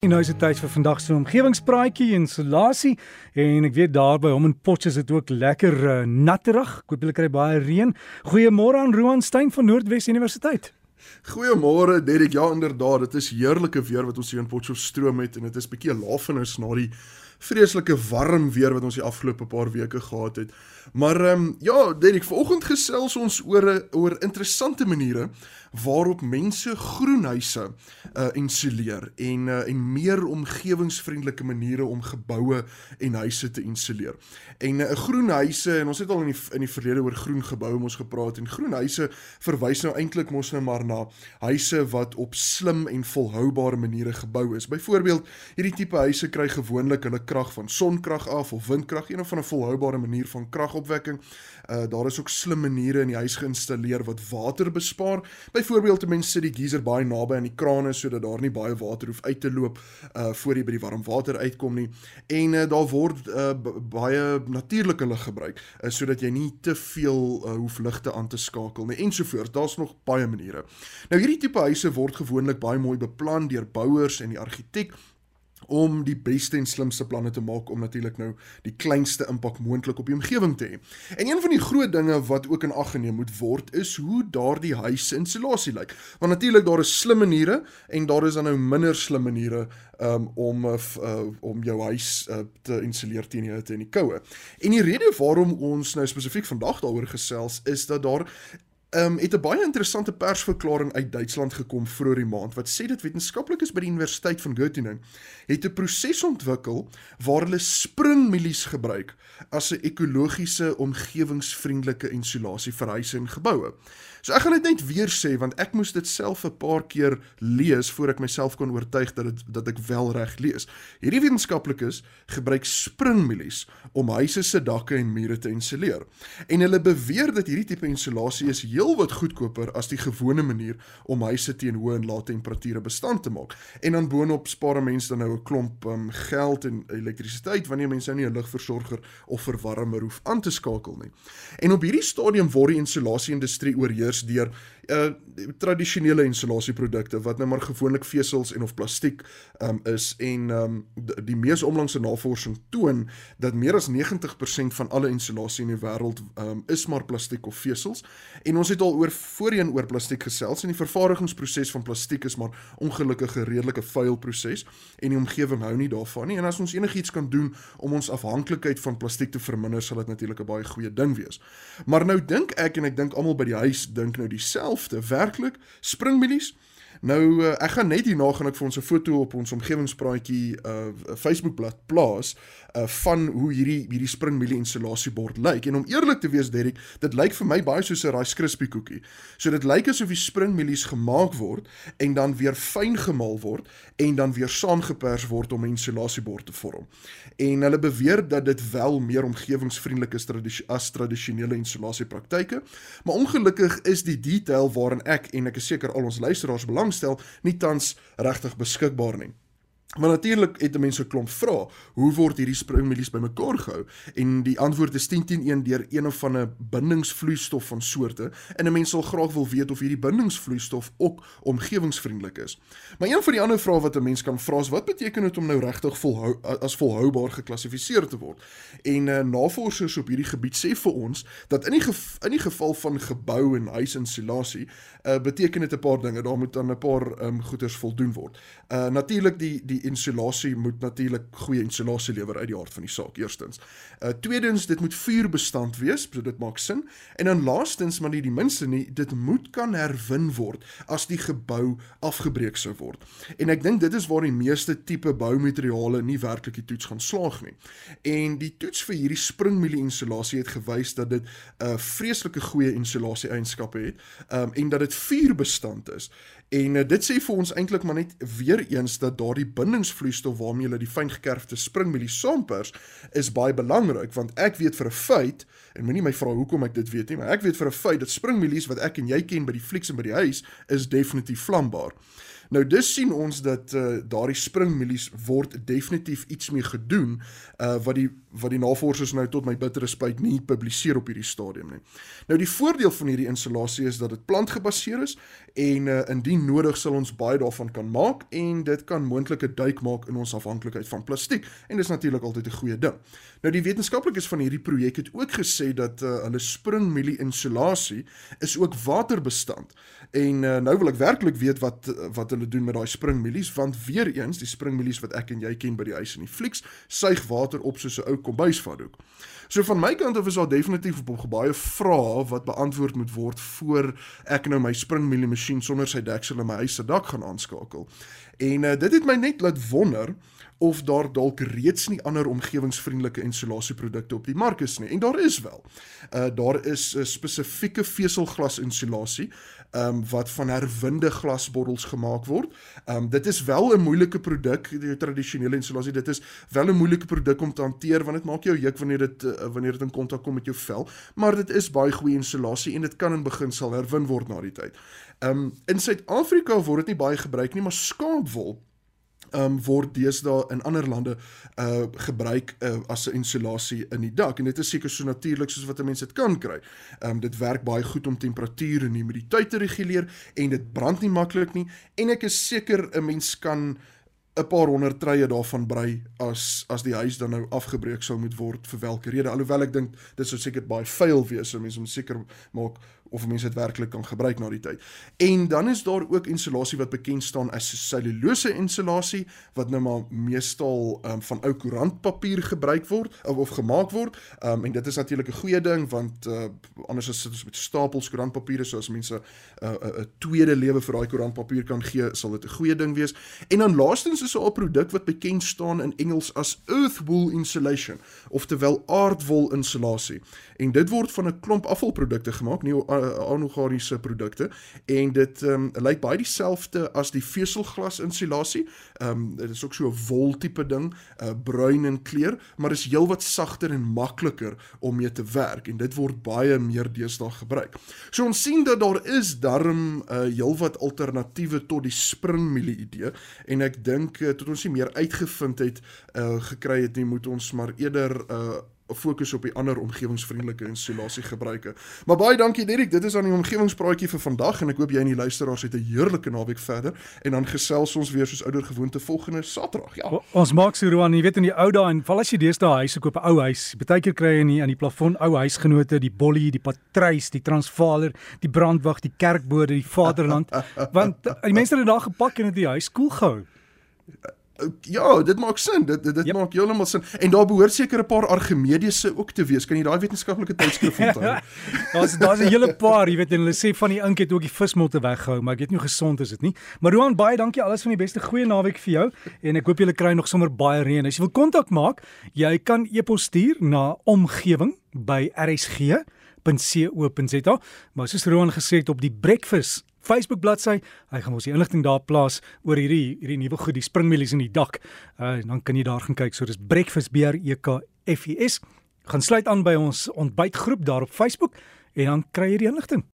En nou is dit tyd vir vandag se omgewingspraatjie en isolasie en ek weet daar by hom in Potchefstroom is dit ook lekker uh, natterig. Ek hoop julle kry baie reën. Goeiemôre aan Roan Stein van Noordwes Universiteit. Goeiemôre Derek. Ja inderdaad, dit is heerlike weer wat ons hier in Potchefstroom het en dit is bietjie laafenis na die vreeslike warm weer wat ons die afgelope paar weke gehad het. Maar ehm um, ja, Derek, vanoggend gesels ons oor oor interessante maniere waarop mense groenhuise uh insuleer en uh, en meer omgewingsvriendelike maniere om geboue en huise te insuleer. En 'n uh, groenhuise en ons het al in die in die verlede oor groen geboue mos gepraat en groenhuise verwys nou eintlik mos nou maar na huise wat op slim en volhoubare maniere gebou is. Byvoorbeeld, hierdie tipe huise kry gewoonlik hulle krag van sonkrag af of windkrag, een of ander volhoubare manier van kragopwekking. Uh daar is ook slim maniere in die huis geïnstalleer wat water bespaar. Byvoorbeeld, mense sit die geyser baie naby aan die krane sodat daar nie baie water hoef uit te loop uh voor jy by die warm water uitkom nie. En uh, daar word uh baie natuurlike lig gebruik uh, sodat jy nie te veel uh, hoef ligte aan te skakel nie ensovoorts. Daar's nog baie maniere. Nou hierdie tipe huise word gewoonlik baie mooi beplan deur bouers en die argitek om die beste en slimste planne te maak om natuurlik nou die kleinste impak moontlik op die omgewing te hê. En een van die groot dinge wat ook in ag geneem moet word is hoe daardie huis se insulasie lyk. Want natuurlik daar is slim maniere en daar is dan nou minder slim maniere um, om uh, om jou huis uh, te insuleer teen die hitte en die koue. En die rede waarom ons nou spesifiek vandag daaroor gesels is dat daar um, het 'n baie interessante persverklaring uit Duitsland gekom vroeër die maand wat sê dit wetenskaplikes by die Universiteit van Göttingen het 'n proses ontwikkel waar hulle springmielies gebruik as 'n ekologiese omgewingsvriendelike insulasie vir huise en geboue. So ek gaan dit net weer sê want ek moes dit self 'n paar keer lees voor ek myself kon oortuig dat dit dat ek wel reg lees. Hierdie wetenskaplikes gebruik springmielies om huise se dakke en mure te insuleer. En hulle beweer dat hierdie tipe insulasie is heelwat goedkoper as die gewone manier om huise teen hoë en lae temperature bestand te maak. En dan boonop spaar mense dan nou 'n klomp um, geld en elektrisiteit wanneer mense nou nie 'n ligversorger of verwarmer hoef aan te skakel nie. En op hierdie stadium word die insulasie industrie oorheers eers deur uh tradisionele insulasieprodukte wat nou maar gewoonlik vesels en of plastiek um is en um die mees onlangse navorsing toon dat meer as 90% van alle insulasie in die wêreld um is maar plastiek of vesels. En ons het al oor voorheen oor plastiek gesels en die vervaardigingsproses van plastiek is maar ongelukkig 'n redelike vuil proses en die omgewing hou nie daarvan nie. En as ons enigiets kan doen om ons afhanklikheid van plastiek te verminder sal dit natuurlik 'n baie goeie ding wees. Maar nou dink ek en ek dink almal by die huis dink nou dieselfde werklik springmielies Nou uh, ek gaan net hierna gaan ek vir ons 'n foto op ons omgewingspraatjie uh Facebookblad plaas uh van hoe hierdie hierdie springmielie insulasiebord lyk. En om eerlik te wees Derek, dit lyk vir my baie soos 'n Rice Krispie koekie. So dit lyk asof die springmielies gemaak word en dan weer fyn gemaal word en dan weer saamgepers word om 'n insulasiebord te vorm. En hulle beweer dat dit wel meer omgewingsvriendelik is tradis as tradisionele insulasiepraktyke, maar ongelukkig is die detail waarin ek en ek is seker al ons luisteraars belang belangstel nie tans regtig beskikbaar nie. Maar natuurlik het mense 'n klomp vrae. Hoe word hierdie springmielies bymekaar gehou? En die antwoord is 10 teen 1 deur een of ander bindingsvloeistof van soorte. En 'n mens sal graag wil weet of hierdie bindingsvloeistof ook omgewingsvriendelik is. Maar een van die ander vrae wat 'n mens kan vra is wat beteken dit om nou regtig volhou as volhoubaar geklassifiseer te word? En uh, navorsers op hierdie gebied sê vir ons dat in die in die geval van gebou en huisinsulasie, uh, beteken dit 'n paar dinge. Daar moet dan 'n paar um, goeders voldoen word. Uh natuurlik die die insulasie moet natuurlik goeie insulasie lewer uit die hart van die saak eerstens. Uh tweedens dit moet vuurbestand wees, so dit maak sin. En dan laastens maar nie die minste nie, dit moet kan herwin word as die gebou afgebreek sou word. En ek dink dit is waar die meeste tipe boumateriale nie werklik die toets gaan slaag nie. En die toets vir hierdie springmielie insulasie het gewys dat dit 'n uh, vreeslike goeie insulasie eienskappe het, um, en dat vuurbestand is. En uh, dit sê vir ons eintlik maar net weer eens dat daardie bindingsvloeistof waarmee hulle die fyngekerfde springmielie saampers is baie belangrik want ek weet vir 'n feit en moenie my vra hoekom ek dit weet nie maar ek weet vir 'n feit dat springmielies wat ek en jy ken by die flieks en by die huis is definitief vlambaar. Nou dis sien ons dat uh, daardie springmielies word definitief iets mee gedoen uh, wat die wat die navorsers nou tot my bittere spyt nie publiseer op hierdie stadium nie. Nou die voordeel van hierdie installasie is dat dit plantgebaseer is en uh, indien nodig sal ons baie daarvan kan maak en dit kan moontlik 'n duik maak in ons afhanklikheid van plastiek en dis natuurlik altyd 'n goeie ding. Nou die wetenskaplikes van hierdie projek het ook gesê dat uh, hulle springmielie insulasie is ook waterbestand. En uh, nou wil ek werklik weet wat wat hulle doen met daai springmielies want weer eens die springmielies wat ek en jy ken by die huis in die flieks suig water op soos 'n ou kombuisvatdoek. So van my kant af is daar definitief op baie vrae wat beantwoord moet word voor ek nou my springmielie masjien sonder sy deksel in my huis se dak gaan aanskakel. En uh, dit het my net laat wonder of daar dalk reeds nie ander omgewingsvriendelike insulasieprodukte op die mark is nie. En daar is wel. Uh daar is 'n spesifieke veselglas insulasie um wat van herwinde glasbottels gemaak word. Um dit is wel 'n moeilike produk, die tradisionele insulasie. Dit is wel 'n moeilike produk om te hanteer want dit maak jou juk wanneer dit uh, wanneer dit in kontak kom met jou vel, maar dit is baie goeie insulasie en dit kan in beginsel herwin word na die tyd. Um in Suid-Afrika word dit nie baie gebruik nie, maar skaapwol um, word deesdae in ander lande uh gebruik uh, as 'n insulasie in die dak en dit is seker so natuurlik soos wat 'n mens dit kan kry. Um dit werk baie goed om temperatuur en humiditeit te reguleer en dit brand nie maklik nie en ek is seker 'n mens kan 'n paar honderd treie daarvan brei as as die huis dan nou afgebreek sou moet word vir watter rede alhoewel ek dink dit sou seker baie vuil wees so mense moet seker maak of mense dit werklik kan gebruik na die tyd. En dan is daar ook insulasie wat bekend staan as selulose insulasie wat nou maar meestal um, van ou koerantpapier gebruik word of, of gemaak word. Um, en dit is natuurlik 'n goeie ding want uh, anders as dit met stapels koerantpapiere so as mense 'n uh, 'n uh, tweede lewe vir daai koerantpapier kan gee, sal dit 'n goeie ding wees. En dan laastens is daar 'n produk wat bekend staan in Engels as earth wool insulation, oftewel aardwol insulasie. En dit word van 'n klomp afvalprodukte gemaak, nie anorganiese produkte en dit um, lyk baie dieselfde as die veselglas insulasie. Ehm um, dit is ook so 'n wol tipe ding, uh, bruin in kleur, maar is heelwat sagter en makliker om mee te werk en dit word baie meer deesdae gebruik. So ons sien dat daar is darm 'n uh, heelwat alternatiewe tot die springmielie idee en ek dink uh, tot ons nie meer uitgevind het uh, gekry het nie, moet ons maar eerder uh, fokus op die ander omgewingsvriendelike insulasie gebruike. Maar baie dankie Derek, dit is aan die omgewingspraatjie vir vandag en ek hoop jy en die luisteraars het 'n heerlike naweek verder en dan gesels ons weer soos ouer gewoonte volgende Saterdag. Ja. O, ons maak so Roan, jy weet in die ou dae en val as jy deesdae huise koop, 'n ou huis, partykeer kry jy nie aan die plafon ou huisgenote, die bollie, die patruis, die transvaaler, die brandwag, die kerkbode, die vaderland, want die mense het dit daar gepak en dit die huis koel cool gehou. Ja, dit maak sin. Dit dit, dit yep. maak heeltemal sin. En daar behoort seker 'n paar Argimediese ook te wees. Kan jy daai wetenskaplike tydskrif onthou? daar's daar's 'n hele paar, jy weet, en hulle sê van die ink het ook die vismotte weggehou, maar ek weet nie hoe gesond is dit nie. Maar Roan, baie dankie alles van die beste. Goeie naweek vir jou en ek hoop julle kry nog sommer baie reën. As jy wil kontak maak, jy kan e-pos stuur na omgewing by rsg.co.za. Maar soos Roan gesê het op die breakfast Facebook bladsy. Hy gaan ons die inligting daar plaas oor hierdie hierdie nuwe goed, die springmielies in die dak. Uh dan kan jy daar gaan kyk. So dis Breakfast B R E K F I S. Gaan sluit aan by ons ontbytgroep daar op Facebook en dan kry jy die inligting.